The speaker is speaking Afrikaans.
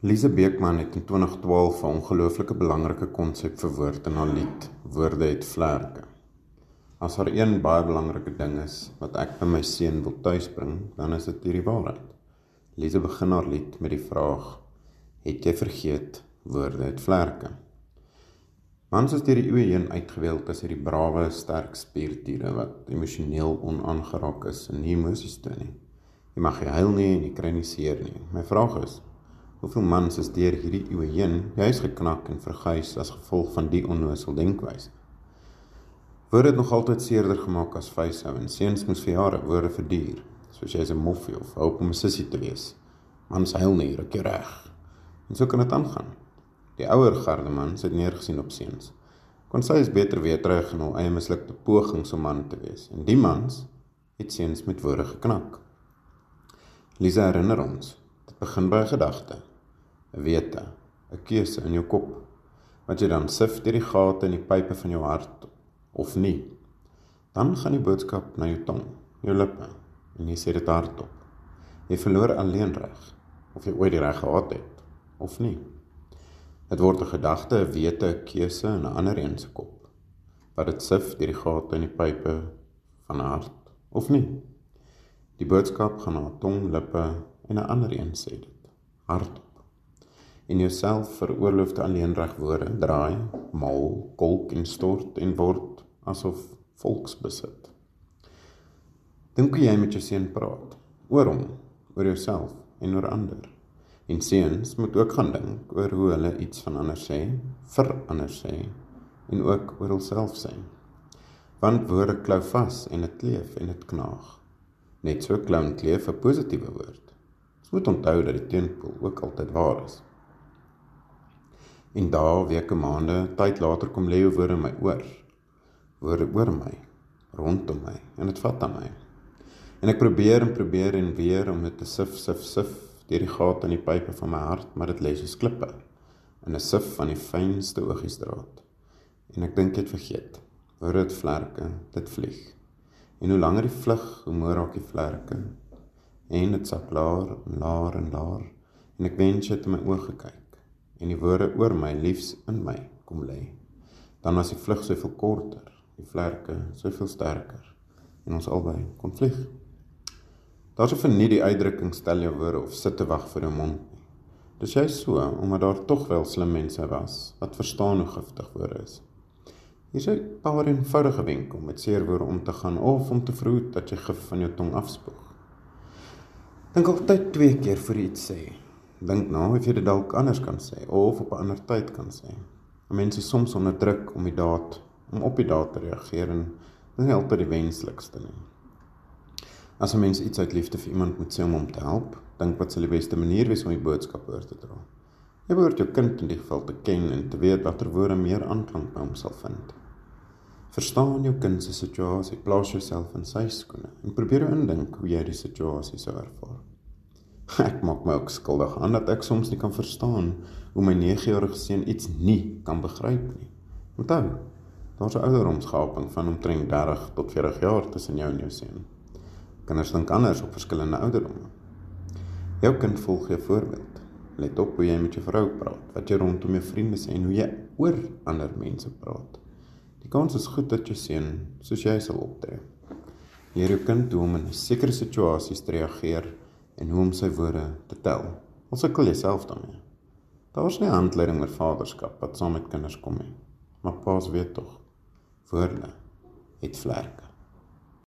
Lise Beekman het in 2012 'n ongelooflike belangrike konsep verwoord in haar lied Woorde het vlerke. As haar een baie belangrike ding is wat ek by my seun wil tuisbring, dan is dit hierdie waarheid. Lise begin haar lied met die vraag: Het jy vergeet woorde het vlerke? Mans is deur die eeue heen uitgeweeld as hierdie brawe, sterk spierdiere wat emosioneel onaangeraak is en nie emosies toon nie. Jy mag nie huil nie en jy kry nie seer nie. My vraag is: Hoeveel mans is deur hierdie eeue heen juis geknak en verguis as gevolg van die onnoosel denkwyse? Word dit nog altyd seerder gemaak as vyshou en seuns moes vir jare woorde verduur, soos jy 'n moffie of hoop om 'n sussie te wees. Mans huil nie, ruk jy reg. En so kan dit aangaan. Die ouer garde mans het neergesien op seuns. Kon sy is beter weer terug in hul eie mislukte pogings om man te wees. En die mans het seuns met woorde geknak. Lisa herinner ons, dit begin by gedagte. 'n wete, 'n keuse in jou kop wat jy dan sif deur die gate in die pype van jou hart of nie. Dan gaan die boodskap na jou tong, jou lippe en jy sê dit hardop. Jy verloor alleen reg of jy ooit die reg gehad het of nie. Dit word 'n gedagte, 'n wete, 'n keuse in 'n ander een se kop wat dit sif deur die gate in die pype van hart of nie. Die boodskap gaan na tong, lippe en 'n ander een sê dit. Hardop en jouself veroorloofde alleenreg woorde draai, mal, kolk en stort en word asof volksbesit. Dink hoe jy met jou seun praat oor hom, oor jouself en oor ander. En seuns moet ook gaan dink oor hoe hulle iets van ander sê, vir ander sê en ook oor hulself sê. Want woorde klou vas en dit kleef en dit knaag. Net so klou en kleef 'n positiewe woord. Ons moet onthou dat die teenpool ook altyd waar is. En dae, weke, maande, tyd later kom lê oor in my oor. Woorde oor my, rondom my en dit vat aan my. En ek probeer en probeer en weer om dit te sif sif sif deur die gate in die pype van my hart, maar dit lê soos klippe in 'n sif van die fynste oogiesdraad. En ek dink dit vergeet. Woorde het vlerke, dit vlieg. En hoe langer die vlug, hoe meer raak die vlerke. En dit sak laer en laer en laer en ek wens jy het my oë gekyk en die woorde oor my liefs in my kom lê. Dan was die vlug soveel korter, die vlerke soveel sterker en ons albei kon vlieg. Daar's of nie die uitdrukking stel jou woorde of sit te wag vir jou mond. Dis jy so omdat daar tog wel slim mense was wat verstaan hoe giftig woorde is. Hier is 'n paar eenvoudige wenke om met seer woorde om te gaan of om te verhoed dat jy gif van jou tong afspoeg. Dink altyd twee keer voor jy iets sê dink na of jy dit dalk anders kan sê of op 'n ander tyd kan sê. Mense soms onder druk om die daad om op die daad te reageer en dit is nie altyd die wenslikste nie. As 'n mens iets uit liefde vir iemand moet sê om hom te help, dink wat sal die beste manier wees om die boodskap oor te dra. Jy behoort jou kind in die geval te ken en te weet watter woorde meer aanklank by hom sal vind. Verstaan jou kind se situasie, plaas jouself in sy skoene en probeer indink hoe jy die situasie sou ervaar. Ek maak my ook skuldig aan dat ek soms nie kan verstaan hoe my 9-jarige seun iets nie kan begryp nie. Onthou, daar's 'n ouderdomsgaping van omtrent 30 tot 40 jaar tussen jou en jou seun. Kinders dink anders op verskillende ouderdomme. Jou kind volg jou voorbeeld. Let op hoe jy met jou vrou praat, wat jy rondom jou vriende sê en hoe jy oor ander mense praat. Die kans is goed dat jou seun soos jy sal optree. Leer jou kind hoe om in sekere situasies te reageer en hoe om sy woorde te tel. Ons sukkel jouself daarmee. Daar's nie handleiding oor vaderskap wat saam met kinders kom nie. Maar paas weet tog. Woorde het vlerke.